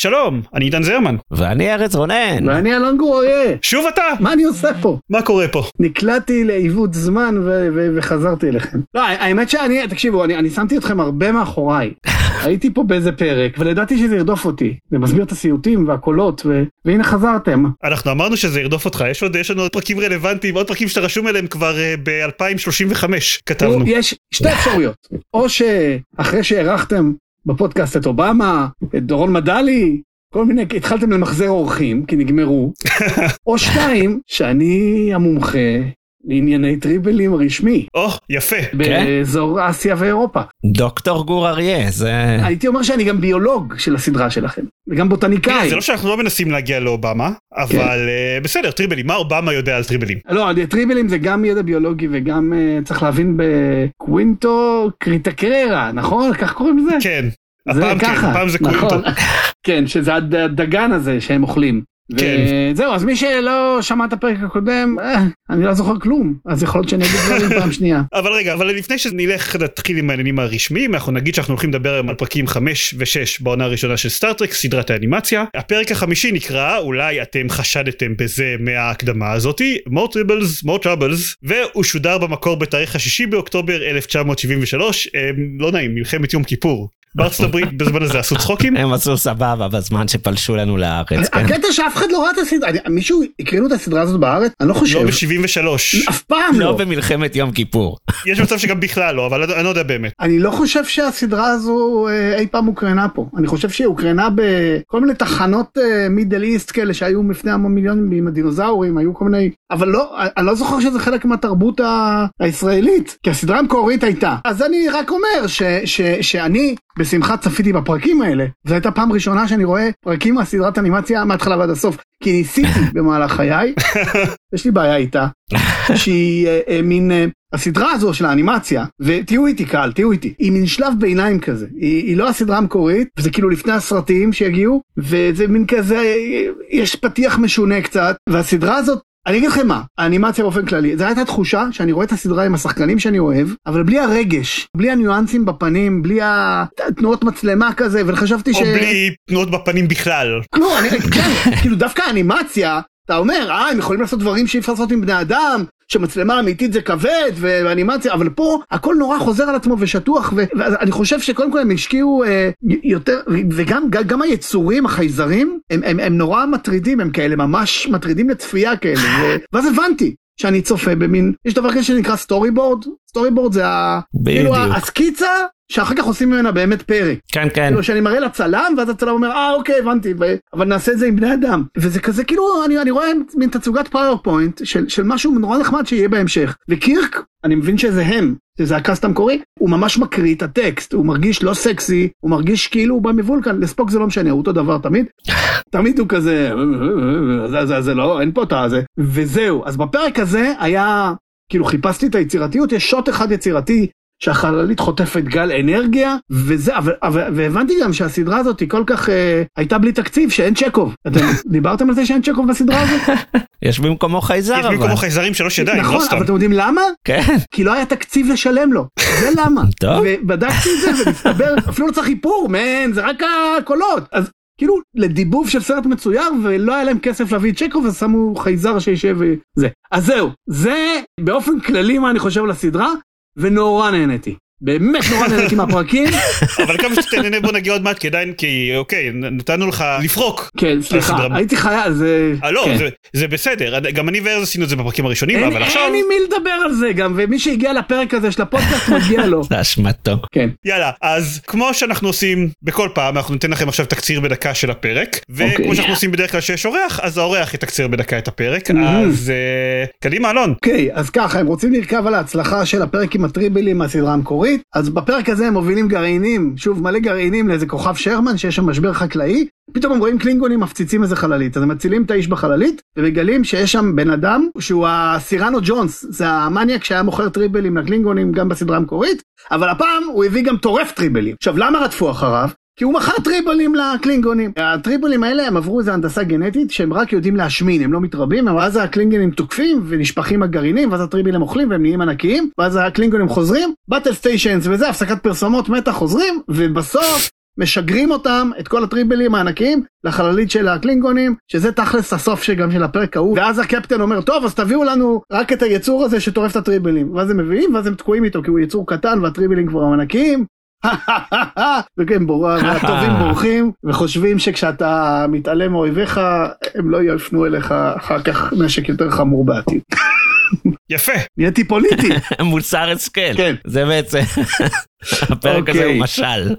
שלום, אני עידן זרמן. ואני ארץ רונן. ואני אלון גור אריה. שוב אתה? מה אני עושה פה? מה קורה פה? נקלעתי לעיוות זמן ו- ו- וחזרתי אליכם. לא, האמת שאני, תקשיבו, אני, אני שמתי אתכם הרבה מאחוריי. הייתי פה באיזה פרק, ולדעתי שזה ירדוף אותי. זה מסביר את הסיוטים והקולות, ו- והנה חזרתם. אנחנו אמרנו שזה ירדוף אותך, יש עוד, יש לנו עוד פרקים רלוונטיים, עוד פרקים שאתה רשום אליהם כבר uh, ב-2035 כתבנו. יש שתי אפשרויות. או שאחרי שהערכתם בפודקאסט את אובמה, את דורון מדלי, כל מיני, התחלתם למחזר אורחים, כי נגמרו. או שתיים, שאני המומחה לענייני טריבלים רשמי. או, יפה. באזור אסיה ואירופה. דוקטור גור אריה, זה... הייתי אומר שאני גם ביולוג של הסדרה שלכם, וגם בוטניקאי. זה לא שאנחנו לא מנסים להגיע לאובמה, אבל uh, בסדר, טריבלים, מה אובמה יודע על טריבלים? לא, טריבלים זה גם ידע ביולוגי וגם uh, צריך להבין בקווינטו קריטקררה, נכון? כך קוראים לזה? כן. זה הפעם ככה, כן, הפעם זה נכון. קווינטו. כן, שזה הדגן הזה שהם אוכלים. כן. וזהו, אז מי שלא שמע את הפרק הקודם, אה, אני לא זוכר כלום, אז יכול להיות שאני אגיד דברים פעם שנייה. אבל רגע, אבל לפני שנלך נתחיל עם העניינים הרשמיים, אנחנו נגיד שאנחנו הולכים לדבר היום על פרקים 5 ו-6 בעונה הראשונה של סטארטרק, סדרת האנימציה. הפרק החמישי נקרא, אולי אתם חשדתם בזה מההקדמה הזאתי, more tribbles, more troubles, והוא שודר במקור בתאריך השישי באוקטובר 1973, אה, לא נעים, מלחמת יום כיפור. בארצות הברית בזמן הזה עשו צחוקים? הם עשו סבבה בזמן שפלשו לנו לארץ, כן? הקטע שאף אחד לא ראה את הסדרה, אני- מישהו הקרינו את הסדרה הזאת בארץ? אני לא חושב. לא ב-73. אף פעם לא לא. במלחמת יום כיפור. יש מצב שגם בכלל לא, אבל אני לא יודע באמת. אני לא חושב שהסדרה הזו אה, אי פעם הוקרנה פה. אני חושב שהיא הוקרנה בכל מיני תחנות מידל איסט כאלה שהיו לפני המון מיליונים עם הדינוזאורים, היו כל מיני... אבל לא, אני לא זוכר שזה חלק מהתרבות הישראלית, כי הסדרה המקורית הייתה. אז אני רק אומר שאני בשמחה צפיתי בפרקים האלה. זו הייתה פעם ראשונה שאני רואה פרקים מהסדרת אנימציה מההתחלה ועד הסוף. כי ניסיתי במהלך חיי, יש לי בעיה איתה, שהיא אה, אה, מין... אה, הסדרה הזו של האנימציה, ותהיו איתי קהל, תהיו איתי, היא מין שלב ביניים כזה, היא, היא לא הסדרה המקורית, וזה כאילו לפני הסרטים שיגיעו, וזה מין כזה, אה, יש פתיח משונה קצת, והסדרה הזאת, אני אגיד לכם מה, האנימציה באופן כללי, זו הייתה תחושה שאני רואה את הסדרה עם השחקנים שאני אוהב, אבל בלי הרגש, בלי הניואנסים בפנים, בלי התנועות מצלמה כזה, וחשבתי ש... או בלי תנועות בפנים בכלל. כלום, אני, כן, כאילו דווקא האנימציה, אתה אומר, אה, הם יכולים לעשות דברים שאי אפשר לעשות עם בני אדם, שמצלמה אמיתית זה כבד ואנימציה, אבל פה הכל נורא חוזר על עצמו ושטוח, ואני חושב שקודם כל הם השקיעו אה, יותר, וגם גם, גם היצורים, החייזרים, הם, הם, הם נורא מטרידים, הם כאלה ממש מטרידים לצפייה כאלה, ו- ואז הבנתי. שאני צופה במין, יש דבר כזה שנקרא storyboard, storyboard זה ה... כאילו בדיוק. הסקיצה שאחר כך עושים ממנה באמת פרק. כן, כן. כאילו שאני מראה לצלם ואז הצלם אומר אה אוקיי הבנתי ו... אבל נעשה את זה עם בני אדם וזה כזה כאילו אני, אני רואה מין תצוגת PowerPoint של, של משהו נורא נחמד שיהיה בהמשך וקירק אני מבין שזה הם שזה הקאסט המקורי הוא ממש מקריא את הטקסט הוא מרגיש לא סקסי הוא מרגיש כאילו הוא בא מבולקן לספוק זה לא משנה הוא אותו דבר תמיד תמיד הוא כזה זה, זה, זה לא אין פה את הזה וזהו אז בפרק הזה היה כאילו חיפשתי את היצירתיות יש שוט אחד יצירתי שהחללית חוטפת גל אנרגיה וזה אבל, אבל והבנתי גם שהסדרה הזאת היא כל כך אה, הייתה בלי תקציב שאין צ'קוב אתם דיברתם על זה שאין צ'קוב בסדרה הזאת יש במקומו חייזר יש אבל. במקומו חייזרים שלוש ידיים, לא נכון סתם. אבל אתם יודעים למה כן. כי לא היה תקציב לשלם לו זה למה טוב. ובדקתי את זה ומסתבר אפילו לא צריך איפור מן זה רק הקולות אז כאילו לדיבוב של סרט מצויר ולא היה להם כסף להביא את צ'קוב אז שמו חייזר שישב וזה אז זהו זה באופן כללי מה אני חושב על הסדרה ונורא נהניתי באמת נורא נהניתי מהפרקים אבל כמה שאתה נהנה בוא נגיע עוד מעט כדאי כי אוקיי נתנו לך לפרוק. כן סליחה. הייתי חייל זה אה, לא כן. זה- זה בסדר גם אני וארז עשינו את זה בפרקים הראשונים אבל עכשיו אין עם מי לדבר על זה גם ומי שהגיע לפרק הזה של הפודקאסט מגיע לו זה אשמתו. כן יאללה אז כמו שאנחנו עושים בכל פעם אנחנו ניתן לכם עכשיו תקציר בדקה של הפרק וכמו אוקיי. שאנחנו עושים בדרך כלל שיש אורח אז האורח יתקצר בדקה את הפרק Mhm. אז אה, קדימה אלון אוקיי אז ככה הם רוצים לרכב על ההצלחה של הפרק עם הטריבלים מהסדרה המקורית המקורית, אז בפרק הזה הם מובילים גרעינים, שוב מלא גרעינים לאיזה כוכב שרמן שיש שם משבר חקלאי, פתאום הם רואים קלינגונים מפציצים איזה חללית, אז הם מצילים את האיש בחללית, ומגלים שיש שם בן אדם שהוא הסירנו ג'ונס, זה המניאק שהיה מוכר טריבלים לקלינגונים גם בסדרה המקורית, אבל הפעם הוא הביא גם טורף טריבלים. עכשיו למה רדפו אחריו? כי הוא מכר טריבלים לקלינגונים. הטריבלים האלה הם עברו איזה הנדסה גנטית שהם רק יודעים להשמין, הם לא מתרבים, ואז הקלינגונים תוקפים ונשפכים הגרעינים, ואז הטריבלים אוכלים והם נהיים ענקיים, ואז הקלינגונים חוזרים, באטל סטיישנס וזה, הפסקת פרסומות, מתח חוזרים, ובסוף משגרים אותם, את כל הטריבלים הענקיים, לחללית של הקלינגונים, שזה תכלס הסוף שגם של הפרק ההוא, ואז הקפטן אומר, טוב, אז תביאו לנו רק את היצור הזה שטורף את הטריבלים, ואז הם מביאים, ואז הם תקועים איתו, כי הוא יצור קטן והטריבלים כבר ענקיים, וכן, הטובים בורחים וחושבים שכשאתה מתעלם מאויביך הם לא יפנו אליך אחר כך נשק יותר חמור בעתיד. יפה. נהייתי פוליטי. מוסר השכל. כן. זה בעצם, הפרק הזה אוקיי. הוא משל.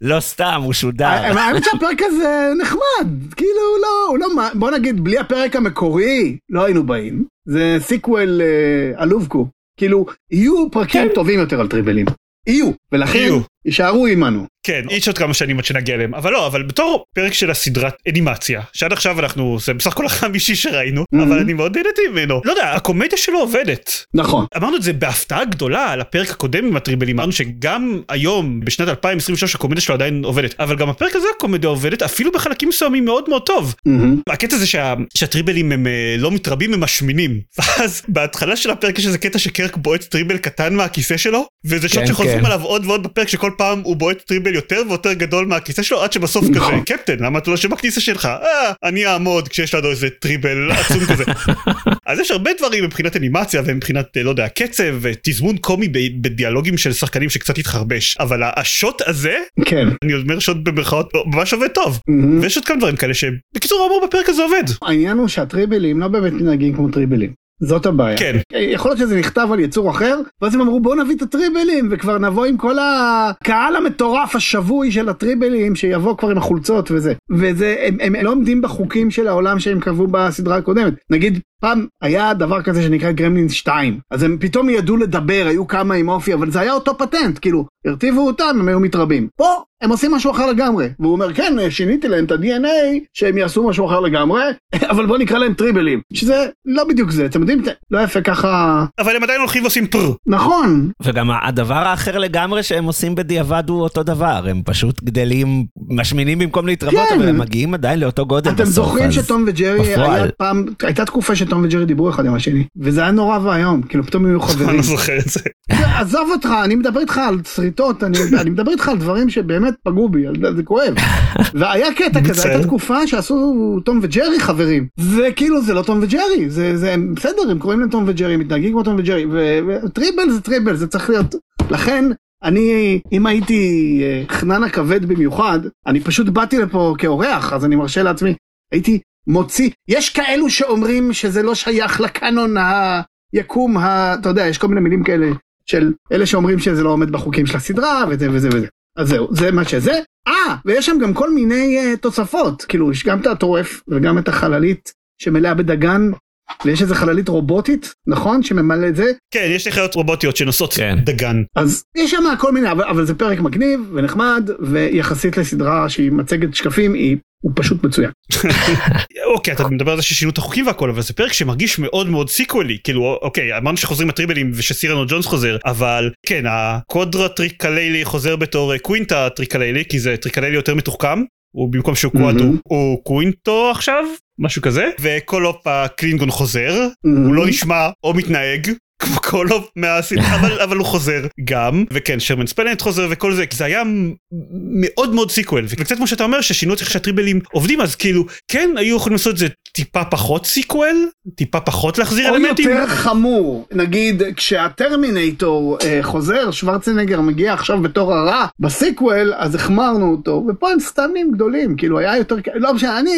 לא סתם, הוא שודר. האמת שהפרק הזה נחמד, כאילו לא, הוא לא, בוא נגיד בלי הפרק המקורי לא היינו באים. זה sequel אה, עלובקו. כאילו יהיו פרקים טובים יותר על טריבלים. יהיו, ולכן. יישארו עמנו. כן, יש עוד כמה שנים עד שנגיע אליהם, אבל לא, אבל בתור פרק של הסדרת אנימציה, שעד עכשיו אנחנו, זה בסך הכל החמישי שראינו, Mhm. אבל אני מאוד נהניתי ממנו. לא יודע, הקומדיה שלו עובדת. נכון. אמרנו את זה בהפתעה גדולה על הפרק הקודם עם הטריבלים, אמרנו שגם היום, בשנת 2023, הקומדיה שלו עדיין עובדת, אבל גם הפרק הזה הקומדיה עובדת, אפילו בחלקים מסוימים מאוד מאוד טוב. מהמם. הקטע זה שה... שהטריבלים הם אה, לא מתרבים, הם משמינים. ואז בהתחלה של הפרק יש איזה קטע שקרק בועט טריבל קטן מהכיסא שלו, וזה שוט כן, שחוזרים כן. עליו עוד ועוד בפרק שכל פעם הוא בועט טריבל יותר ויותר גדול מהכיסא שלו, עד שבסוף נכון. כזה, קפטן, למה אתה לא יושב בכניסה שלך? אה, אני אעמוד כשיש לנו איזה טריבל עצום כזה. אז יש הרבה דברים מבחינת אנימציה ומבחינת, אה, לא יודע, קצב ותזמון קומי ב- בדיאלוגים של שחקנים שקצת התחרבש, אבל השוט הזה, כן. אני אומר שוט במרכאות, ממש עובד טוב. ויש עוד כמה דברים כאלה שבקיצור האמור בפרק הזה עובד. העניין הוא שהטריבלים לא באמת מתנהגים כמו טריבלים. זאת הבעיה. כן. יכול להיות שזה נכתב על יצור אחר, ואז הם אמרו בואו נביא את הטריבלים, וכבר נבוא עם כל הקהל המטורף השבוי של הטריבלים, שיבוא כבר עם החולצות וזה. וזה, הם, הם לא עומדים בחוקים של העולם שהם קבעו בסדרה הקודמת. נגיד, פעם היה דבר כזה שנקרא גרמלינס 2, אז הם פתאום ידעו לדבר, היו כמה עם אופי, אבל זה היה אותו פטנט, כאילו, הרטיבו אותם, הם היו מתרבים. פה, הם עושים משהו אחר לגמרי. והוא אומר, כן, שיניתי להם את ה-DNA, שהם יעשו משהו אחר לגמרי, אבל בוא נקרא להם טריבלים. שזה לא בדיוק זה, אתם יודעים, לא יפה ככה... אבל הם עדיין הולכים ועושים פר. נכון, וגם הדבר האחר לגמרי שהם עושים בדיעבד הוא אותו דבר, הם פשוט גדלים, משמינים במקום להתרבות, כן. אבל הם מגיעים עדיין לאותו גודל אתם בסוף. זוכרים אז- שתום וג'רי בפועל. היה פעם, הייתה תקופה שתום וג'רי דיברו אחד עם השני, וזה היה נורא ואיום, כאילו פתאום היו אני חברים. לא זוכר את זה. עזוב אותך, אני מדבר איתך על שריטות, אני, אני מדבר איתך על דברים שבאמת פגעו בי, זה כואב. והיה קטע כזה. הייתה תקופה שעשו תום וג'רי חברים, וכאילו זה לא תום וג'רי, זה, זה בסדר, הם קוראים להם תום וג'רי, מתנהגים כמו תום וג'רי, וטריבל זה טריבל, זה צריך להיות, לכן... אני, אם הייתי אה, חנן הכבד במיוחד, אני פשוט באתי לפה כאורח, אז אני מרשה לעצמי, הייתי מוציא, יש כאלו שאומרים שזה לא שייך לקאנון היקום, ה... אתה יודע, יש כל מיני מילים כאלה של אלה שאומרים שזה לא עומד בחוקים של הסדרה וזה וזה וזה. אז זהו, זה מה שזה. אה, ויש שם גם כל מיני uh, תוספות, כאילו יש גם את הטורף וגם את החללית שמלאה בדגן, ויש איזה חללית רובוטית, נכון? שממלא את זה, כן, יש לי חיות רובוטיות שנושאות כן. דגן. אז יש שם כל מיני, אבל, אבל זה פרק מגניב ונחמד, ויחסית לסדרה שהיא מצגת שקפים, היא, הוא פשוט מצוין. אוקיי, אתה מדבר על זה ששינו את החוקים והכל, אבל זה פרק שמרגיש מאוד מאוד sequel־י. כאילו, אוקיי, אמרנו שחוזרים הטריבלים ושסירנו ג'ונס חוזר, אבל כן, הקוואדרוטריטיקלי חוזר בתור אה, קווינטוטריטיקלי, כי זה טריטיקלי יותר מתוחכם. הוא במקום שהוא מהמם. הוא קווינטו עכשיו, משהו כזה, וקולות' הקלינגון חוזר, Mm-hmm. הוא לא נשמע או מתנהג. כמו קולות' מהסדרה, אבל, אבל הוא חוזר גם, וכן Sherman's Planet חוזר וכל זה, כי זה היה מאוד מאוד sequel, וקצת כמו שאתה אומר ששינו את איך שהטריבלים עובדים, אז כאילו, כן היו יכולים לעשות את זה טיפה פחות sequel, טיפה פחות להחזיר או אלמנטים. יותר חמור, נגיד כשהטרמינטור אה, חוזר, שוורצנגר מגיע עכשיו בתור הרע ב sequel, אז החמרנו אותו, ופה הם סתם נהיים גדולים, כאילו היה יותר, לא משנה, אני,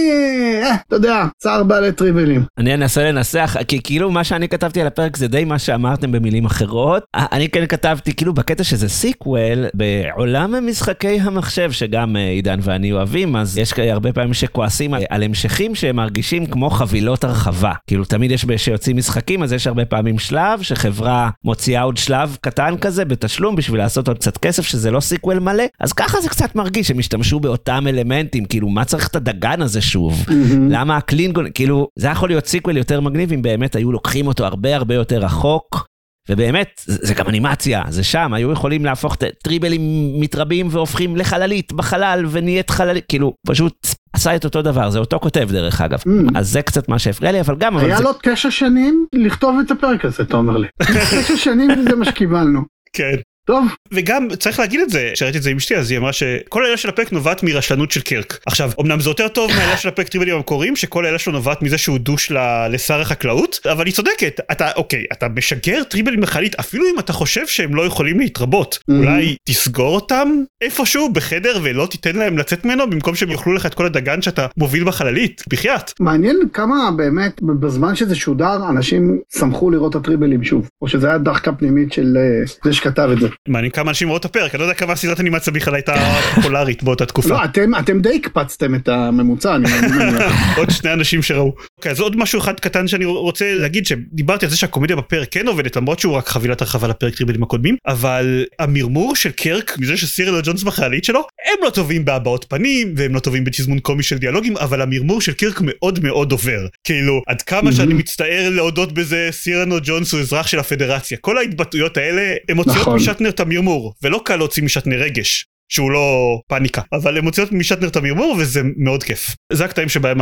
אה, אתה יודע, צער בעלי טריבלים. אני אנסה לנסח, כי כאילו מה שאני כתבתי על הפרק זה די מה שאמרתם במילים אחרות. אה, אני כן כתבתי, כאילו בקטע שזה sequel, בעולם משחקי המחשב, שגם אה, עידן ואני אוהבים, אז יש הרבה פעמים שכועסים על, על המשכים שהם מרגישים כמו חבילות הרחבה. כאילו תמיד יש, כשיוצאים משחקים, אז יש הרבה פעמים שלב שחברה מוציאה עוד שלב קטן כזה בתשלום בשביל לעשות עוד קצת כסף, שזה לא sequel מלא. אז ככה זה קצת מרגיש, הם השתמשו באותם אלמנטים, כאילו מה צריך את הדגן הזה שוב? למה הקלינגון, כאילו, זה יכול להיות sequel יותר מגניב אם באמת היו לוקחים אותו הרבה הרבה יותר רחוק. ובאמת, זה זה גם אנימציה, זה שם, היו יכולים להפוך את טריבלים מתרבים והופכים לחללית בחלל ונהיית חללית, כאילו, פשוט עשה את אותו דבר, זה אותו כותב דרך אגב. Mm. אז זה קצת מה שהפריע לי, אבל גם... אבל היה זה... לו תשע שנים לכתוב את הפרק הזה, אתה אומר לי. תשע שנים זה מה שקיבלנו. כן. טוב, וגם צריך להגיד את זה, שראיתי את זה עם אשתי אז היא אמרה שכל העלילה של הפרק נובעת מרשלנות של קירק. עכשיו אמנם זה יותר טוב מהעלילה של הפרק טריבלים המקוריים שכל העלילה שלו נובעת מזה שהוא דוש ל- לשר החקלאות אבל היא צודקת אתה אוקיי אתה משגר טריבלים מכלית אפילו אם אתה חושב שהם לא יכולים להתרבות Mhm. אולי תסגור אותם איפשהו בחדר ולא תיתן להם לצאת ממנו במקום שהם יאכלו לך את כל הדגן שאתה מוביל בחללית בחייאת. מעניין כמה באמת בזמן שזה שודר אנשים שמחו לראות את הטריבלים שוב. או שזה היה דחקה פנימית של אה, זה שכתב את זה. מעניין כמה אנשים ראו את הפרק אני לא יודע כמה סדרת אנימציה בכלל הייתה פופולרית באותה תקופה. לא, אתם אתם די הקפצתם את הממוצע, אני מניח. עוד שני אנשים שראו. אוקיי, אז עוד משהו אחד קטן שאני רוצה להגיד שדיברתי על זה שהקומדיה בפרק כן עובדת למרות שהוא רק חבילת הרחבה לפרק טריבלים הקודמים אבל המרמור של קרק מזה שסירל ג'ונס בחיילית שלו הם לא טובים בהבעות פנים והם לא טובים בתזמון קומי של דיאלוגים אבל המרמור של קרק מאוד מאוד עובר כאילו עד כמה שאני מצטער להודות בזה סירנו ג'ונס הוא אזרח של הפדרציה כל ההתבטאויות האלה הם מוציאות נכון. משטנר את המרמור ולא קל להוציא משטנר רגש. שהוא לא פאניקה אבל הם מוציאות משטנר את המרמור וזה מאוד כיף זה הקטעים שבהם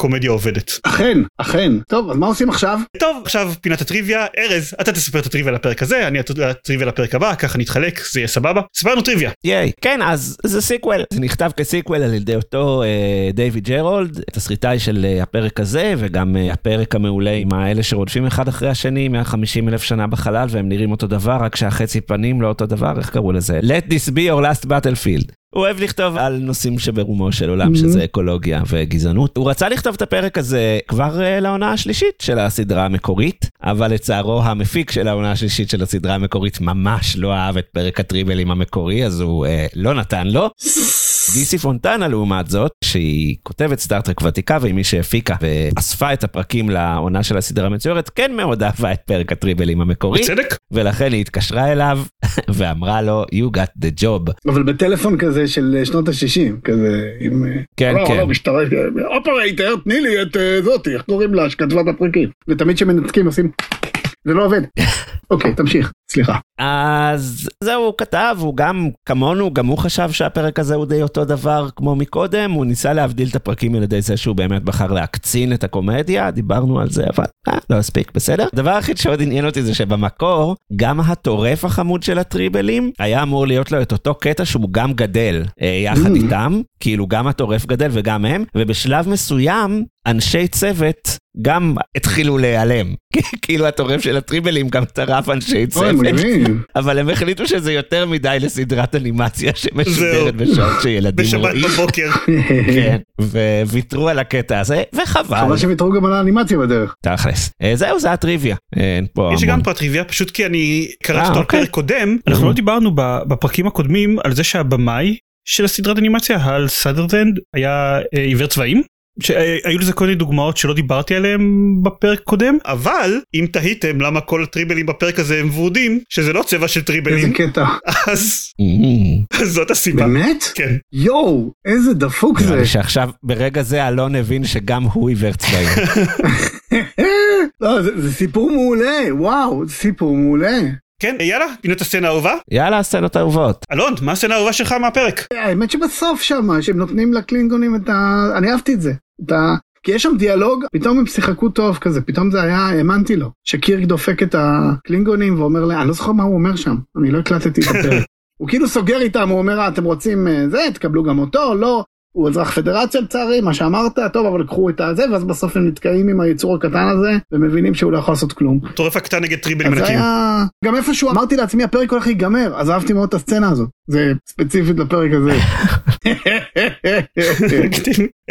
הקומדיה עובדת. אכן, אכן. טוב, אז מה עושים עכשיו? טוב עכשיו פינת הטריוויה ארז אתה תספר את הטריוויה לפרק הזה אני את הטריוויה לפרק הבא ככה נתחלק זה יהיה סבבה ספר לנו טריוויה ייי. כן, אז זה sequel. זה נכתב כ sequel על ידי אותו אה, דיוויד ג'רולד, תסריטאי של אה, הפרק הזה, וגם אה, הפרק המעולה עם האלה שרודפים אחד אחרי השני, 150 אלף שנה בחלל, והם נראים אותו דבר, רק שהחצי פנים לא אותו דבר, איך קראו לזה? Let this be your last battlefield. הוא אוהב לכתוב על נושאים שברומו של עולם, Mhm. שזה אקולוגיה וגזענות. הוא רצה לכתוב את הפרק הזה כבר אה, לעונה השלישית של הסדרה המקורית, אבל לצערו המפיק של העונה השלישית של הסדרה המקורית ממש לא אהב את פרק הטריבלים המקורי, אז הוא אה, לא נתן לו. דיסי פונטנה לעומת זאת, שהיא כותבת סטארט-טרק ותיקה והיא מי שהפיקה ואספה את הפרקים לעונה של הסדרה המצוירת, כן מאוד אהבה את פרק הטריבלים המקורי, בצדק ולכן היא התקשרה אליו ואמרה לו, you got the job. אבל בטלפון כזה של אה, שנות ה-60, כזה עם... אה, כן, לא, כן. לא, משטרה, operator, תני לי את אה, זאתי, איך קוראים לה, שכתבה את הפרקים. ותמיד כשמנתקים עושים... זה לא עובד. אוקיי, תמשיך, סליחה. אז זהו, הוא כתב, הוא גם כמונו, גם הוא חשב שהפרק הזה הוא די אותו דבר כמו מקודם, הוא ניסה להבדיל את הפרקים על ידי זה שהוא באמת בחר להקצין את הקומדיה, דיברנו על זה, אבל אה, לא הספיק, בסדר? הדבר היחיד שעוד עניין אותי זה שבמקור, גם הטורף החמוד של הטריבלים, היה אמור להיות לו את אותו קטע שהוא גם גדל אה, יחד Mm. איתם, כאילו גם הטורף גדל וגם הם, ובשלב מסוים, אנשי צוות גם התחילו להיעלם. כאילו הטורף של הטריבלים גם טרף אנשי צוות. מגניב. אבל הם החליטו שזה יותר מדי לסדרת אנימציה שמשודרת. בשעות שילדים בשבת רואים. בבוקר כן, וויתרו על הקטע הזה, וחבל, חבל שהם יתראו גם על האנימציה בדרך. תכלס. אה, זהו, זה הטריוויה. אין פה יש לי גם המון. פה טריוויה פשוט כי אני קראתי אה, אותו על אוקיי. קודם אנחנו לא דיברנו ב- בפרקים הקודמים על זה שהבמאי של הסדרת אנימציה הל סאדרלנד היה אה, עיוור צבעים. שהיו לזה כל מיני דוגמאות שלא דיברתי עליהם בפרק קודם אבל אם תהיתם למה כל הטריבלים בפרק הזה הם ורודים שזה לא צבע של איזה טריבלים קטע. אז Mm, אז זאת הסיבה באמת? כן יואו, איזה דפוק זה. שעכשיו, ברגע זה אלון הבין שגם הוא עיוור צבעים. לא, זה זה סיפור מעולה, וואו, זה סיפור מעולה. כן יאללה פינת הסצנה האהובה יאללה, הסצנות האהובות. אלון מה הסצנה האהובה שלך מהפרק האמת שבסוף שם, שהם נותנים לקלינגונים את ה... אני אהבתי את זה. את ה... כי יש שם דיאלוג, פתאום הם שיחקו טוב כזה, פתאום זה היה, האמנתי לו. שקירק דופק את הקלינגונים ואומר להם, אני לא זוכר מה הוא אומר שם, אני לא הקלטתי את הפרק. הוא כאילו סוגר איתם, הוא אומר, "אה, אתם רוצים אה, זה, תקבלו גם אותו, לא. הוא אזרח פדרציה לצערי, מה שאמרת, טוב, אבל קחו את הזה, ואז בסוף הם נתקעים עם היצור הקטן הזה, ומבינים שהוא לא יכול לעשות כלום. טורף הקטן נגד טריבלים ענקים. היה... גם איפשהו אמרתי לעצמי, הפרק הולך להיגמר, אז אהבתי מאוד את הסצנה הזאת. זה ספציפית לפרק הזה.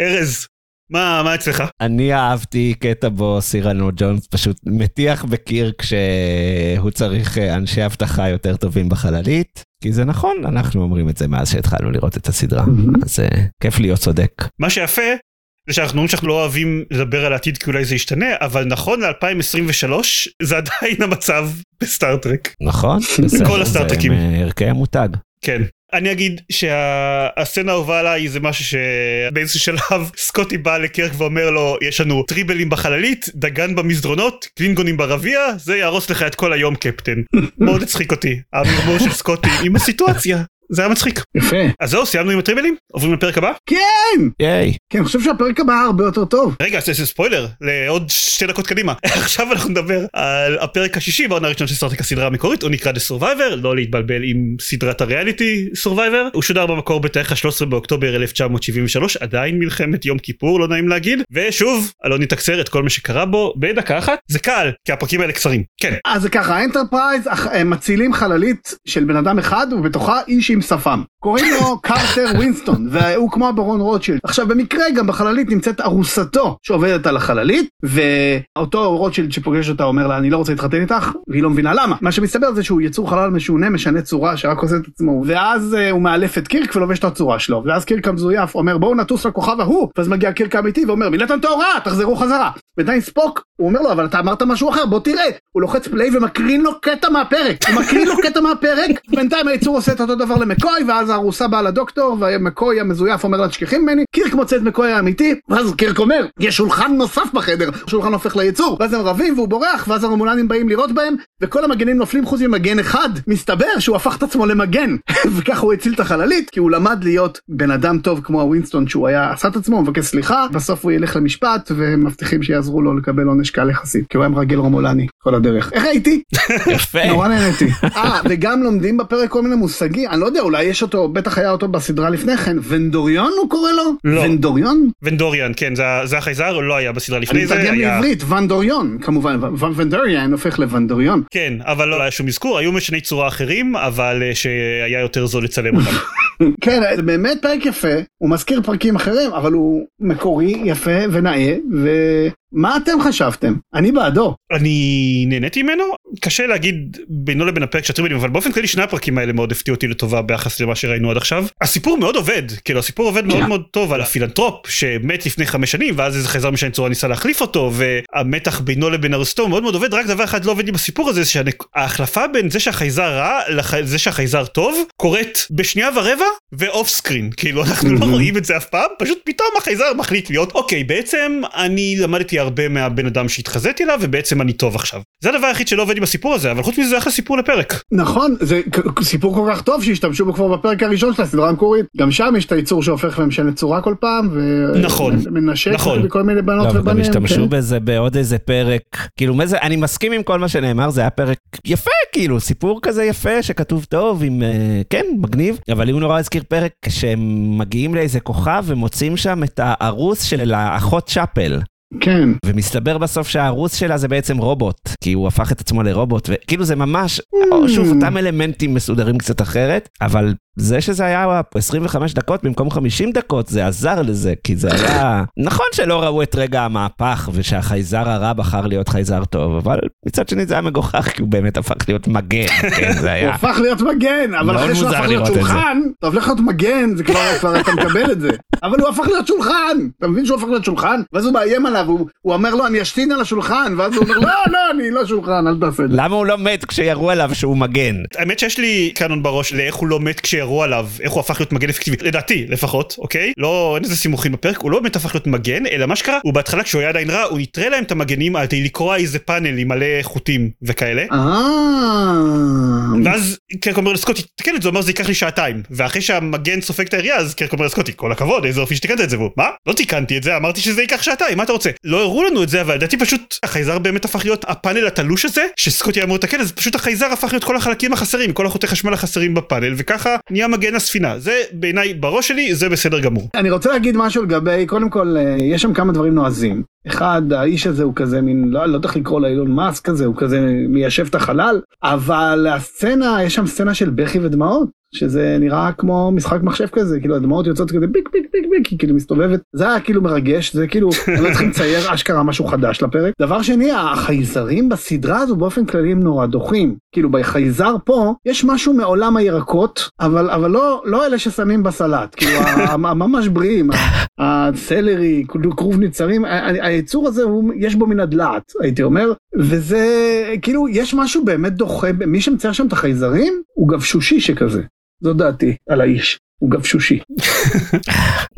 ארז מה מה אצלך אני אהבתי קטע בו סירנו ג'ונס פשוט מטיח בקיר כשהוא צריך אה, אנשי אבטחה יותר טובים בחללית. כי זה נכון, אנחנו אומרים את זה מאז שהתחלנו לראות את הסדרה. אז אה, כיף להיות צודק. מה שיפה זה שאנחנו אומרים שאנחנו לא אוהבים לדבר על העתיד כי אולי זה ישתנה, אבל נכון ל-2023 זה עדיין המצב בסטארטרק. נכון? כל הסטארטרקים. זה ערכי המותג. כן. אני אגיד שהסצנה האהובה עליי זה משהו שבאיזשהו שלב סקוטי בא לקרק ואומר לו יש לנו טריבלים בחללית, דגן במסדרונות, קלינגונים ברביע, זה יהרוס לך את כל היום קפטן. מאוד הצחיק אותי, המרמור של סקוטי עם הסיטואציה. זה היה מצחיק. יפה. אז זהו, סיימנו עם הטריבלים? עוברים לפרק הבא? כן! ייי. כן, אני חושב שהפרק הבא הרבה יותר טוב. רגע, זה, זה ספוילר לעוד שתי דקות קדימה. עכשיו אנחנו נדבר על הפרק השישי בעונה הראשונה של סטארטק הסדרה המקורית, הוא נקרא The Survivor, לא להתבלבל עם סדרת הריאליטי Survivor. הוא שודר במקור בתאריך ה-13 באוקטובר 1973, עדיין מלחמת יום כיפור, לא נעים להגיד. ושוב, אלון יתקצר את כל מה שקרה בו בדקה אחת. זה קל, כי הפרקים האלה קצרים. כן. אז זה ככה, האנטרפרייז אח- הם מצילים חללית של בן אדם אחד ובתוכה איש עם שפם. קוראים לו קרטר ווינסטון והוא כמו הברון רוטשילד. עכשיו במקרה גם בחללית נמצאת ארוסתו שעובדת על החללית ואותו רוטשילד שפוגש אותה אומר לה אני לא רוצה להתחתן איתך והיא לא מבינה למה. מה שמסתבר זה שהוא יצור חלל משונה משנה צורה שרק עושה את עצמו ואז uh, הוא מעלף את קירק ולובש את הצורה שלו ואז קירק המזויף אומר בואו נטוס לכוכב ההוא ואז מגיע קירק האמיתי ואומר מילאתם את ההוראה תחזרו חזרה. ועדיין ספוק הוא אומר לו אבל אתה אמרת משהו אחר בוא תראה הוא לוחץ play ומקרין לו קטע מהפרק הוא מקרין לו קטע מהפרק בינתיים היצור עושה את אותו דבר למקוי ואז הארוסה באה לדוקטור ומקוי המזויף אומר לה תשכחי ממני. קירק מוצא את מקוי האמיתי. ואז קירק אומר יש שולחן נוסף בחדר. השולחן הופך ליצור. ואז הם רבים והוא בורח ואז הרומולנים באים לראות בהם וכל המגנים נופלים חוץ ממגן אחד. מסתבר שהוא הפך את עצמו למגן. וככה הוא הציל את החללית כי הוא למד להיות בן אדם טוב כמו הווינסטון שהוא היה עשה את עצמו מבקש סליחה. בסוף הוא ילך למשפט והם מבטיחים שיעזרו לו לקבל עונש קל יחסית כי הוא היה מרגל רומולני כל הדרך. איך הייתי? יפה. נורא נהניתי. אה, וגם לומדים בפרק כל מיני מושגים, אני לא יודע, אולי יש אותו, בטח היה אותו בסדרה לפני כן, ונדוריון הוא קורא לו? לא. ונדוריון? ונדוריאן, כן, זה, זה החייזר, לא היה בסדרה אני לפני זה, מתרגם היה... לעברית, ונדוריון, כמובן, ו- ונדוריון הופך לוונדוריון. כן, אבל לא היה שום אזכור, היו משני צורה אחרים, אבל אה, שהיה יותר זול לצלם אותם. כן, זה באמת פרק יפה, הוא מזכיר פרקים אחרים, אבל הוא מקורי, יפה ונאה, ומה אתם חשבתם? אני בעדו. אני נהניתי ממנו, קשה להגיד בינו לבין הפרק של הטריבלים, אבל באופן כללי שני הפרקים האלה מאוד הפתיעו אותי לטובה ביחס למה שראינו עד עכשיו. הסיפור מאוד עובד, כאילו הסיפור עובד מאוד כן. מאוד טוב על הפילנטרופ שמת לפני חמש שנים, ואז איזה חייזר משנה צורה ניסה להחליף אותו, והמתח בינו לבין ארוסתו מאוד מאוד עובד, רק דבר אחד לא עובד לי בסיפור הזה, שההחלפה בין זה שהחייזר רע לזה שהחייזר טוב, קורית בשנייה ורבע ואוף סקרין, כאילו אנחנו לא. רואים את זה אף פעם, פשוט פתאום החייזר מחליט להיות, אוקיי, בעצם אני למדתי הרבה מהבן אדם שהתחזיתי אליו, ובעצם אני טוב עכשיו. זה הדבר היחיד שלא עובד עם הסיפור הזה, אבל חוץ מזה זה אחלה סיפור לפרק. נכון, זה סיפור כל כך טוב שהשתמשו בו כבר בפרק הראשון של הסדרה המקורית. גם שם יש את היצור שהופך ומשנה צורה כל פעם, נכון, ומנשק נכון. בכל מיני בנות לא, ובנים. השתמשו כן. בזה בעוד איזה פרק, כאילו, מה זה, אני מסכים עם כל מה שנאמר, זה היה פרק יפה, כאילו, סיפור כזה יפה, שכתוב טוב, עם, אה, כן, מגניב, אבל לי הוא נורא הזכיר פרק שהם מגיעים לאיזה כוכב ומוצאים שם את הארוס של האחות צ'אפל. כן. ומסתבר בסוף שהארוס שלה זה בעצם רובוט, כי הוא הפך את עצמו לרובוט, וכאילו זה ממש, Mm. שוב, אותם אלמנטים מסודרים קצת אחרת, אבל זה שזה היה 25 דקות במקום 50 דקות, זה עזר לזה, כי זה היה... נכון שלא ראו את רגע המהפך, ושהחייזר הרע בחר להיות חייזר טוב, אבל מצד שני זה היה מגוחך, כי הוא באמת הפך להיות מגן, כן, זה הוא היה... הפך להיות מגן, אבל אחרי שהוא הפך להיות לראות את זה. שולחן, אתה הופך להיות מגן, זה כבר, כבר אתה מקבל את זה. אבל הוא הפך להיות שולחן, אתה מבין שהוא הפך להיות שולחן? ואז הוא מאיים עליו, הוא- הוא אומר לו אני אשתין על השולחן, ואז הוא אומר לא, לא, אני לא שולחן, אל תעשה את זה. למה הוא לא מת כשירו עליו שהוא מגן? האמת שיש לי קאנון בראש לאיך הוא לא מת כשירו עליו, איך הוא הפך להיות מגן אפקטיבי, לדעתי לפחות, אוקיי? לא, אין איזה סימוכים בפרק, הוא לא באמת הפך להיות מגן, אלא מה שקרה, הוא בהתחלה כשהוא היה עדיין רע, הוא נטרל להם את המגנים על כדי לקרוע איזה פאנל עם מלא חוטים וכאלה. אה... ואז קרק אומר לסקוטי תקן את זה, הוא אומר זה ייקח לי שעתיים ואחרי שהמגן סופג את הירייה אז קרק אומר לסקוטי כל הכבוד איזה אופי שתיקנת את זה והוא מה? לא תיקנתי את זה אמרתי שזה ייקח שעתיים מה אתה רוצה? לא הראו לנו את זה אבל לדעתי פשוט החייזר באמת הפך להיות הפאנל התלוש הזה שסקוטי אמור לתקן אז פשוט החייזר הפך להיות כל החלקים החסרים כל החוטי חשמל החסרים בפאנל וככה נהיה מגן הספינה זה בעיניי בראש שלי זה בסדר גמור. אני רוצה להגיד משהו לגבי, קודם כל, אה, יש שם כמה דברים נועזים. אחד, האיש הזה הוא כזה מין, לא, לא איך לקרוא לאילון מאסק כזה, הוא כזה מיישב את החלל, אבל הסצנה, יש שם סצנה של בכי ודמעות. שזה נראה כמו משחק מחשב כזה, כאילו הדמעות יוצאות כזה ביק ביק ביק ביק, היא כאילו מסתובבת, זה היה כאילו מרגש, זה כאילו, הם לא צריכים לצייר אשכרה משהו חדש לפרק. דבר שני, החייזרים בסדרה הזו באופן כללי הם נורא דוחים, כאילו בחייזר פה יש משהו מעולם הירקות, אבל, אבל לא, לא אלה ששמים בסלט, כאילו ממש בריאים, הסלרי, כרוב ניצרים, היצור הזה הוא, יש בו מן הדלעת, הייתי אומר, וזה, כאילו, יש משהו באמת דוחה, מי שמצייר שם את החייזרים הוא גבשושי שכזה. זו דעתי על האיש. הוא גבשושי.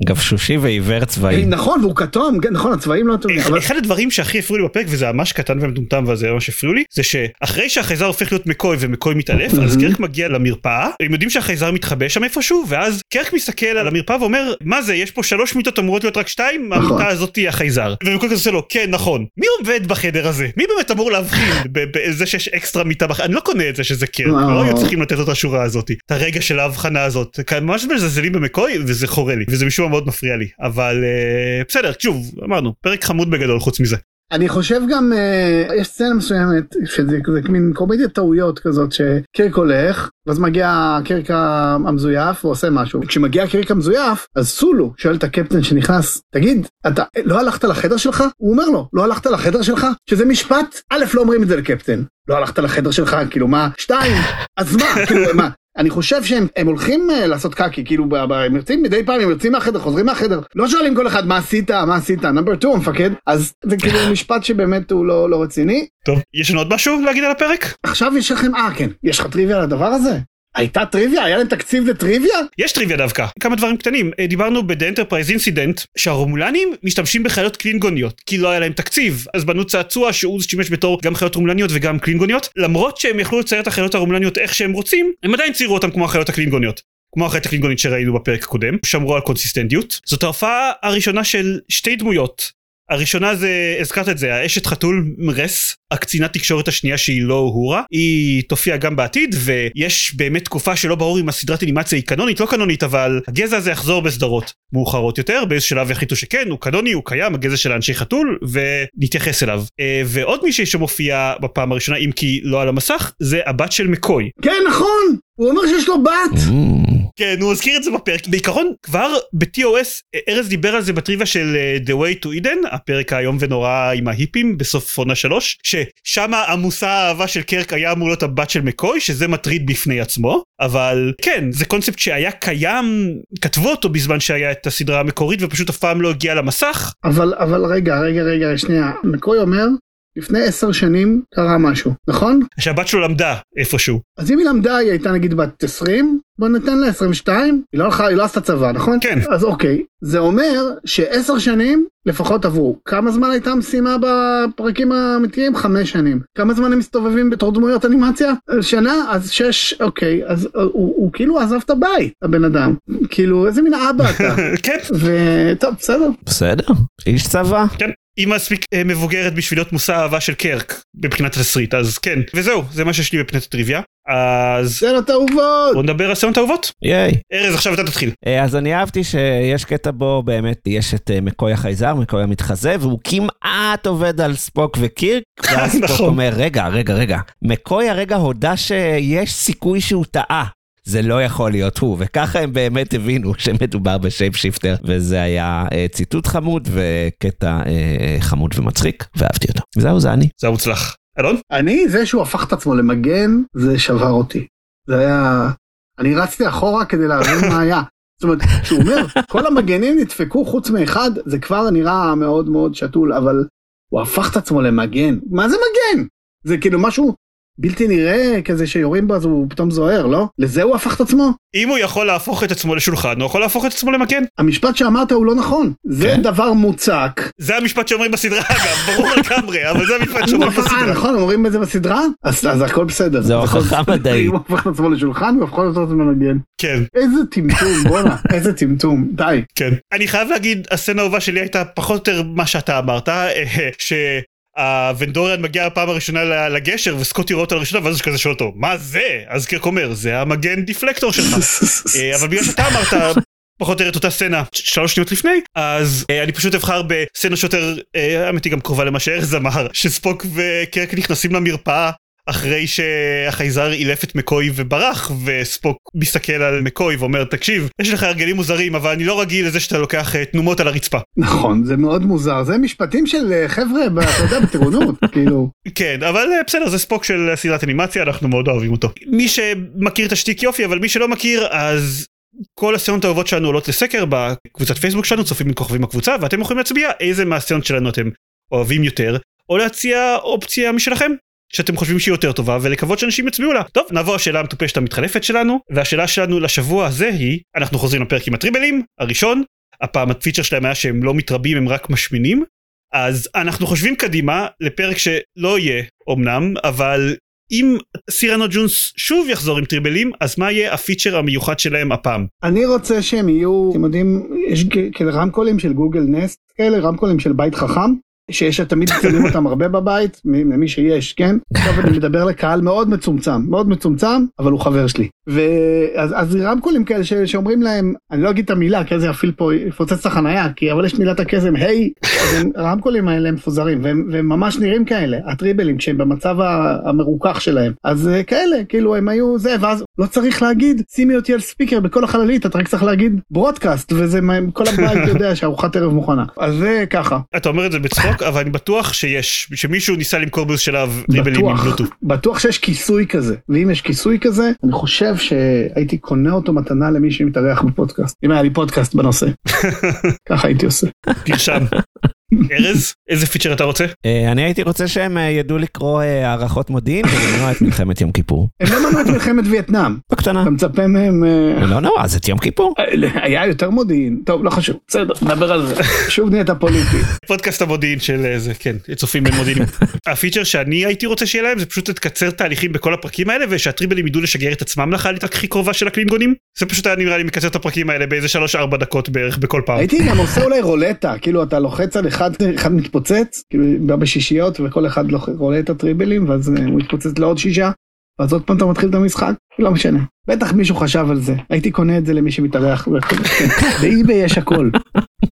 גבשושי ועיוור צבאי. נכון והוא כתום כן, נכון הצבעים לא טובים. אחד הדברים שהכי הפריעו לי בפרק וזה ממש קטן ומטומטם וזה ממש הפריעו לי זה שאחרי שהחייזר הופך להיות מקוי ומקוי מתעלף אז קרק מגיע למרפאה הם יודעים שהחייזר מתחבא שם איפשהו ואז קרק מסתכל על המרפאה ואומר מה זה יש פה שלוש מיטות אמורות להיות רק שתיים נכון. המיטה הזאת היא החייזר. ומקוי כזה עושה לו כן נכון מי עובד בחדר הזה מי באמת אמור להבחין בזה שיש אקסטרה מיטה בחדר אני לא קונה את זה שזה קרק לא היו צריכים לתת לו את השורה הזאת את הרגע של ההבחנה הזאת ממש מזלזלים במקוי וזה חורה לי וזה משום מה מאוד מפריע לי אבל uh, בסדר שוב אמרנו פרק חמוד בגדול חוץ מזה. אני חושב גם uh, יש סצנה מסוימת שזה כזה מין קומדיית טעויות כזאת שקרק הולך ואז מגיע קרק המזויף ועושה משהו. כשמגיע קרק המזויף אז סולו שואל את הקפטן שנכנס תגיד אתה לא הלכת לחדר שלך? הוא אומר לו לא הלכת לחדר שלך? שזה משפט א' לא אומרים את זה לקפטן. לא הלכת לחדר שלך? כאילו מה? שתיים? אז מה? כאילו מה אני חושב שהם הם הולכים uh, לעשות קקי כאילו הם יוצאים מדי פעם הם יוצאים מהחדר חוזרים מהחדר לא שואלים כל אחד מה עשית מה עשית נאמבר 2 המפקד אז זה כאילו משפט שבאמת הוא לא לא רציני. טוב יש לנו עוד משהו להגיד על הפרק? עכשיו יש לכם אה כן יש לך טריוויה על הדבר הזה? הייתה טריוויה? היה להם תקציב לטריוויה? יש טריוויה דווקא. כמה דברים קטנים. אה, דיברנו ב-The Enterprise Incident שהרומולנים משתמשים בחיות קלינגוניות כי לא היה להם תקציב אז בנו צעצוע שהוא שימש בתור גם חיות רומולניות וגם קלינגוניות למרות שהם יכלו לצייר את החיות הרומולניות איך שהם רוצים הם עדיין ציירו אותם כמו החיות הקלינגוניות. כמו החיות הקלינגונית שראינו בפרק הקודם שמרו על קונסיסטנטיות זאת ההופעה הראשונה של שתי דמויות הראשונה זה הזכרת את זה האשת חתול רס הקצינת תקשורת השנייה שהיא לא הורה היא תופיע גם בעתיד ויש באמת תקופה שלא ברור אם הסדרת אנימציה היא קנונית לא קנונית אבל הגזע הזה יחזור בסדרות מאוחרות יותר באיזה שלב החליטו שכן הוא קנוני הוא קיים הגזע של האנשי חתול ונתייחס אליו אה, ועוד מישהי שמופיע בפעם הראשונה אם כי לא על המסך זה הבת של מקוי. כן נכון הוא אומר שיש לו בת. כן הוא הזכיר את זה בפרק בעיקרון כבר ב-TOS ארז דיבר על זה בטריוויה של אה, The Way to Eden הפרק האיום ונורא עם ההיפים בסוף עונה שלוש ששם המושא האהבה של קרק היה אמור להיות הבת של מקוי שזה מטריד בפני עצמו אבל כן זה קונספט שהיה קיים כתבו אותו בזמן שהיה את הסדרה המקורית ופשוט אף פעם לא הגיע למסך. אבל אבל רגע רגע רגע שנייה מקוי אומר לפני עשר שנים קרה משהו נכון? שהבת שלו למדה איפשהו. אז אם היא למדה היא הייתה נגיד בת 20 בוא ניתן לה 22 היא לא הלכה היא לא עשתה צבא נכון? כן. אז אוקיי זה אומר שעשר שנים לפחות עברו כמה זמן הייתה משימה בפרקים האמיתיים חמש שנים כמה זמן הם מסתובבים בתור דמויות אנימציה שנה אז שש אוקיי אז הוא, הוא, הוא כאילו עזב את הבית הבן אדם כאילו איזה מין אבא אתה כן. וטוב בסדר בסדר איש צבא. כן. היא מספיק אה, מבוגרת בשביל להיות מושא אהבה של קירק מבחינת התסריט אז כן וזהו זה מה שיש לי בפינת הטריוויה אז סצנות אהובות בוא נדבר על סצנות אהובות ייי. ארז עכשיו אתה תתחיל אה, אז אני אהבתי שיש קטע בו באמת יש את אה, מקוי החייזר, מקוי המתחזה, והוא כמעט עובד על ספוק וקירק, ואז ספוק נכון. אומר, רגע, רגע, רגע, מקוי הרגע הודה שיש סיכוי שהוא טעה. זה לא יכול להיות הוא, וככה הם באמת הבינו שמדובר ב shape shifter, וזה היה אה, ציטוט חמוד וקטע אה, חמוד ומצחיק, ואהבתי אותו. זהו, זה אני. זה מוצלח. אלון? אני זה שהוא הפך את עצמו למגן זה שבר אותי. זה היה אני רצתי אחורה כדי להבין מה היה. זאת אומרת שהוא אומר כל המגנים נדפקו חוץ מאחד זה כבר נראה מאוד מאוד שתול אבל הוא הפך את עצמו למגן מה זה מגן זה כאילו משהו בלתי נראה כזה שיורים בו אז הוא פתאום זוהר לא? לזה הוא הפך את עצמו? אם הוא יכול להפוך את עצמו לשולחן הוא יכול להפוך את עצמו למגן המשפט שאמרת הוא לא נכון. זה כן? דבר מוצק. זה המשפט שאומרים בסדרה אגב ברור לגמרי אבל זה המשפט שאומרים אה, בסדרה. נכון אומרים את זה בסדרה? אז אז הכל בסדר. הכל הוכחה. מדעית. הוא הפך את עצמו לשולחן הוא הפך את עצמו למגן. כן. איזה טמטום בואנה איזה טמטום. די. כן. אני חייב להגיד הסצנה האהובה שלי הייתה פחות או יותר מה שאתה אמרת שהוונדוריאן מגיע בפעם הראשונה לגשר וסקוטי רואה אותו לראשונה ואז הוא כזה שואל אותו מה זה? אז קרק אומר זה המגן דיפלקטור שלך. אה, אבל בגלל שאתה אמרת פחות או יותר את אותה סצנה שלוש שניות לפני אז אה, אני פשוט אבחר בסצנה שיותר אה, האמת היא גם קרובה למה שארז אמר שספוק וקרק נכנסים למרפאה אחרי שהחייזר אילף את מקוי וברח וספוק מסתכל על מקוי ואומר תקשיב יש לך הרגלים מוזרים אבל אני לא רגיל לזה שאתה לוקח אה, תנומות על הרצפה. נכון זה מאוד מוזר זה משפטים של אה, חבר'ה אתה יודע בטירונות כאילו כן אבל אה, בסדר זה ספוק של סדרת אנימציה אנחנו מאוד אוהבים אותו. מי שמכיר את השטיק יופי אבל מי שלא מכיר אז כל הסצנות האהובות שלנו עולות לסקר בקבוצת פייסבוק שלנו צופים עם כוכבים בקבוצה ואתם יכולים להצביע איזה מהסצנות שלנו אתם אוהבים יותר או להציע אופציה משלכם שאתם חושבים שהיא יותר טובה ולקוות שאנשים יצביעו לה. טוב נעבור לשאלה המטופשת המתחלפת שלנו והשאלה שלנו לשבוע הזה היא אנחנו חוזרים לפרק עם הטריבלים הראשון הפעם הפיצ'ר שלהם היה שהם לא מתרבים הם רק משמינים אז אנחנו חושבים קדימה לפרק שלא יהיה אמנם אבל אם סירנו ג'ונס שוב יחזור עם טריבלים אז מה יהיה הפיצ'ר המיוחד שלהם הפעם. אני רוצה שהם יהיו אתם יודעים יש כאלה רמקולים של גוגל נסט כאלה רמקולים של בית חכם. שיש תמיד שמים אותם הרבה בבית מ- למי שיש כן? עכשיו אני מדבר לקהל מאוד מצומצם מאוד מצומצם אבל הוא חבר שלי. ואז אז רמקולים כאלה ש, שאומרים להם אני לא אגיד את המילה כי זה יפעיל פה יפוצץ את החנייה כי אבל יש מילת הקסם היי אז הרמקולים האלה הם מפוזרים והם, והם ממש נראים כאלה הטריבלים כשהם במצב המרוכך שלהם. אז אה, כאלה כאילו הם היו זה ואז לא צריך להגיד שימי אותי על ספיקר בכל החללית אתה רק צריך להגיד ברודקאסט וזה מה- כל הבית יודע שארוחת ערב מוכנה אז זה ככה אתה אומר את זה בצחוק אבל אני בטוח שיש שמישהו ניסה למכור באיזשהו שלב טריבלים עם בלוטות. בטוח שיש כיסוי כזה ואם יש כיסוי כזה אני חושב שהייתי קונה אותו מתנה למי שמתארח בפודקאסט אם היה לי פודקאסט בנושא ככה הייתי עושה. תרשם. ארז איזה פיצ'ר אתה רוצה? אה, אני הייתי רוצה שהם אה, ידעו לקרוא אה, הערכות מודיעין ולמנוע את מלחמת יום כיפור. הם לא מנעו את מלחמת וייטנאם בקטנה. אתה מצפה מהם לא נורא, אז את יום כיפור. היה יותר מודיעין טוב לא חשוב בסדר נדבר על זה שוב נהיית פוליטי פודקאסט המודיעין של אה, זה כן צופים בין מודיעינים. הפיצ'ר שאני הייתי רוצה שיהיה להם זה פשוט לקצר תהליכים בכל הפרקים האלה ושהטריבלים ידעו לשגר את עצמם לחללית הכי קרובה של הקלינגונים זה פשוט היה נראה לי מקצר את הפרקים האלה באיזה 3-4 דקות בערך בכל פעם. הייתי גם עושה אולי רולטה כאילו אתה לוחץ על אחד אחד מתפוצץ כאילו בא בשישיות וכל אחד לוח- רולטה טריבלים ואז אה, הוא מתפוצץ לעוד שישה. ואז עוד פעם אתה מתחיל את המשחק לא משנה בטח מישהו חשב על זה הייתי קונה את זה למי שמתארח. ב eBay יש הכל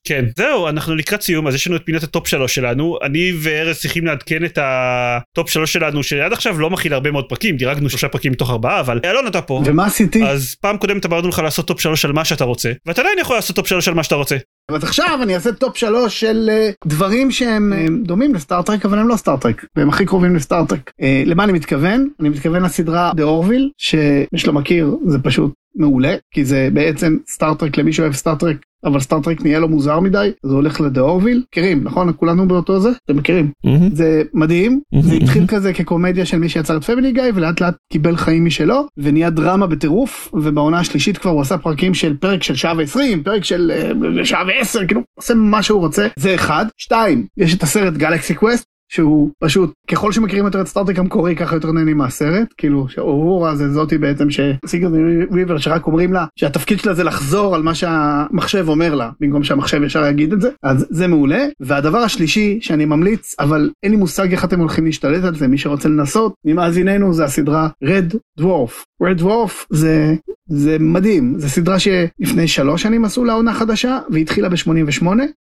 כן זהו אנחנו לקראת סיום אז יש לנו את פינת ה top שלוש שלנו אני וארז צריכים לעדכן את ה top שלוש שלנו שעד עכשיו לא מכיל הרבה מאוד פרקים דירגנו שלושה פרקים מתוך ארבעה אבל אלון אתה פה. ומה עשיתי אז פעם קודמת אמרנו לך לעשות top שלוש על מה שאתה רוצה ואתה עדיין יכול לעשות top שלוש על מה שאתה רוצה. אז עכשיו אני אעשה top שלוש של אה, דברים שהם אה, דומים לסטארטרק אבל הם לא סטארטרק והם הכי קרובים לסטארטרק. אה, למה אני מתכוון? אני מתכוון לסדרה The Orville שמי שלא מכיר זה פשוט מעולה כי זה בעצם סטארטרק למי שאוהב סטארטרק אבל סטארטרק נהיה לו מוזר מדי הוא הולך ל The Orville מכירים נכון? כולנו באותו זה? אתם מכירים. מהמם. זה מדהים זה התחיל כזה כקומדיה של מי שיצר את Family Guy ולאט לאט קיבל חיים משלו ונהיה דרמה בטירוף ובעונה השלישית כבר הוא עשה פרקים של פרק של שעה ועשרים פרק של אה, שעה ועשר כאילו עושה מה שהוא רוצה. זה אחד. שתיים יש את הסרט Galaxy Quest שהוא פשוט ככל שמכירים יותר את סטארטרק המקורי ככה יותר נהנים מהסרט. כאילו שאורורה זה זאתי בעצם שסיגורני וויבר שרק אומרים לה שהתפקיד שלה זה לחזור על מה שהמחשב אומר לה במקום שהמחשב ישר יגיד את זה. אז זה מעולה. והדבר השלישי שאני ממליץ אבל אין לי מושג איך אתם הולכים להשתלט על זה מי שרוצה לנסות ממאזיננו זה הסדרה Red Dwarf Red Dwarf זה זה מדהים. זה סדרה שלפני שלוש שנים עשו לה עונה חדשה והתחילה ב-88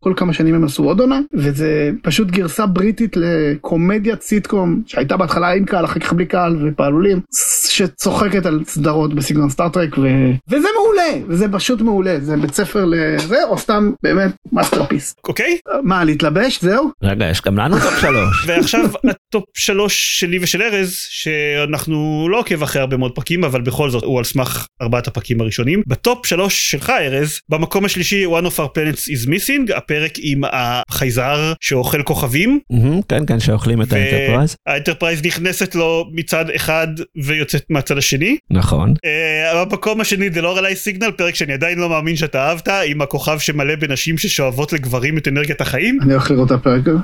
כל כמה שנים הם עשו עוד עונה וזה פשוט גרסה בריטית לקומדיית סיטקום שהייתה בהתחלה עם קהל אחר כך בלי קהל ופעלולים שצוחקת על סדרות בסגנון סטארטרק ו... וזה מעולה וזה פשוט מעולה זה בית ספר לזה או סתם באמת masterpiece. אוקיי. מה להתלבש? זהו? רגע, יש גם לנו top שלוש. ועכשיו ה top שלוש שלי ושל ארז שאנחנו לא עוקב אחרי הרבה מאוד פרקים אבל בכל זאת הוא על סמך ארבעת הפרקים הראשונים. ב top שלוש שלך ארז במקום השלישי one of our planets is missing הפרק עם החייזר שאוכל כוכבים מהמם, כן, כן, שאוכלים את האנטרפרייז. והאנטרפרייז נכנסת לו מצד אחד ויוצאת מהצד השני. נכון. אה, במקום השני The Lorelei Signal פרק שאני עדיין לא מאמין שאתה אהבת עם הכוכב שמלא בנשים ששואבות לגברים את אנרגיית החיים. אני הולך לראות את הפרק הזה.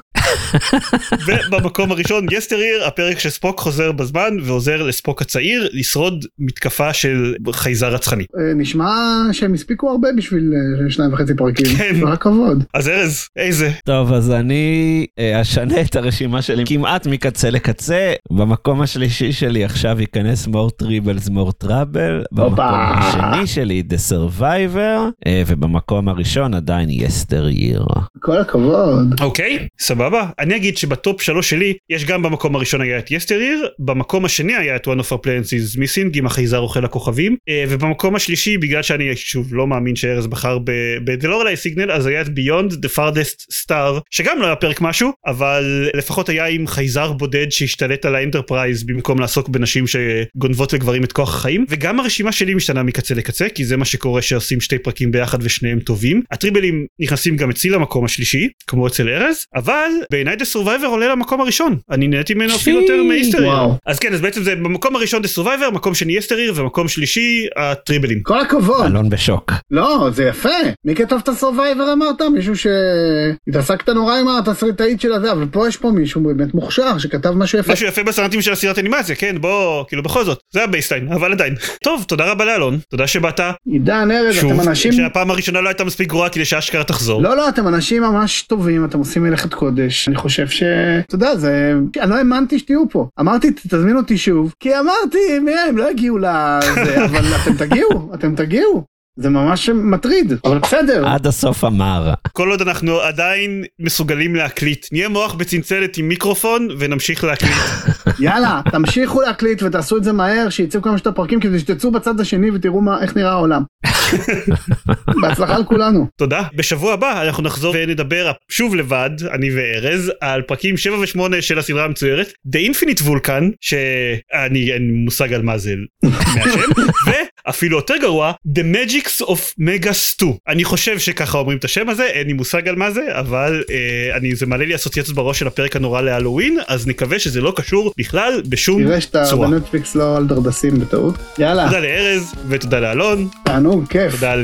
ובמקום הראשון Yesteryear הפרק שספוק חוזר בזמן ועוזר לספוק הצעיר לשרוד מתקפה של חייזר רצחני. אה, נשמע שהם הספיקו הרבה בשביל אה, שניים וחצי פרקים. כן. כל הכבוד. אז ארז איזה טוב, אז אני אה, אשנה את הרשימה שלי כמעט מקצה לקצה. במקום השלישי שלי עכשיו ייכנס more tribbles more trouble. במקום השני שלי The Survivor, אה, ובמקום הראשון עדיין יסטר ייר. כל הכבוד. אוקיי סבבה גבוה. אני אגיד שבטופ שלוש שלי, יש גם במקום הראשון היה את יסטריר, במקום השני היה את one of our plants is missing עם החייזר אוכל הכוכבים, אה, ובמקום השלישי, בגלל שאני שוב לא מאמין שארז בחר ב-The Lorelei Signal, אז היה את Beyond the Farthest Star, שגם לא היה פרק משהו, אבל לפחות היה עם חייזר בודד שהשתלט על האנטרפרייז במקום לעסוק בנשים שגונבות לגברים את כוח החיים, וגם הרשימה שלי משתנה מקצה לקצה, כי זה מה שקורה שעושים שתי פרקים ביחד ושניהם טובים. הטריבלים נכנסים גם אצלי למקום השלישי, כמו אצל ארז, אבל בעיניי The Survivor עולה למקום הראשון. אני נהניתי ממנו אפילו יותר מ-Yesteryear. אז כן, אז בעצם זה במקום הראשון The Survivor, מקום שני Yesteryear, ומקום שלישי הטריבלים. כל הכבוד. אלון בשוק. לא, זה יפה. מי כתב את ה Survivor אמרת? מישהו שהתעסקת נורא עם התסריטאית של הזה, אבל פה יש פה מישהו באמת מוכשר שכתב משהו יפה. משהו יפה בסרטים של הסרט אנימציה, כן, בוא, כאילו בכל זאת, זה ה baseline, אבל עדיין. טוב, תודה רבה לאלון, תודה שבאת. עידן, ארז, אתם אנשים... שוב, שהפעם הראשונה לא הייתה מספיק גרועה כדי שאשכרה תחזור. לא, לא, אתם אנשים ממש טובים, אתם עושים מלאכת קודש. אני חושב ש... אתה יודע, זה... אני לא האמנתי שתהיו פה. אמרתי, תזמין אותי שוב, כי אמרתי, מי הם לא הגיעו לזה, אבל אתם תגיעו, אתם תגיעו. זה ממש מטריד, אבל בסדר. עד הסוף אמר. כל עוד אנחנו עדיין מסוגלים להקליט, נהיה מוח בצנצלת עם מיקרופון ונמשיך להקליט. יאללה, תמשיכו להקליט ותעשו את זה מהר, שיצאו כמה שיותר פרקים כדי שתצאו בצד השני ותראו מה, איך נראה העולם. בהצלחה לכולנו. תודה. בשבוע הבא אנחנו נחזור ונדבר שוב לבד, אני וארז, על פרקים 7 ו-8 של הסדרה המצוירת, The Infinite Vulcan, שאני אין מושג על מה זה מהשם, ואפילו יותר גרוע, The Magics of Mega Stu. אני חושב שככה אומרים את השם הזה, אין לי מושג על מה זה, אבל אה, אני, זה מעלה לי אסוציאציות בראש של הפרק הנורא להלואוין, אז נקווה שזה לא קשור בכלל בשום צורה. תראה שאתה בנטפליקס לא על דרדסים בטעות. יאללה. תודה לארז ותודה לאלון. תענוג, כיף. תודה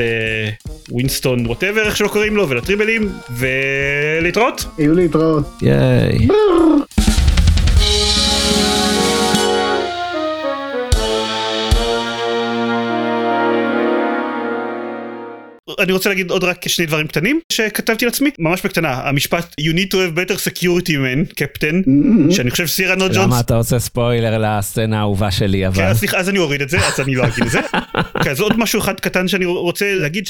לווינסטון ווטאבר איך שלא קוראים לו ולטריבלים ולהתראות. יהיו להתראות. ייי. אני רוצה להגיד עוד רק שני דברים קטנים שכתבתי לעצמי ממש בקטנה המשפט you need to have better security man קפטן שאני חושב סירה נו ג'ונס. למה אתה עושה ספוילר לסצנה האהובה שלי אבל. כן, סליחה אז אני אוריד את זה אז אני לא אגיד את זה. אז עוד משהו אחד קטן שאני רוצה להגיד.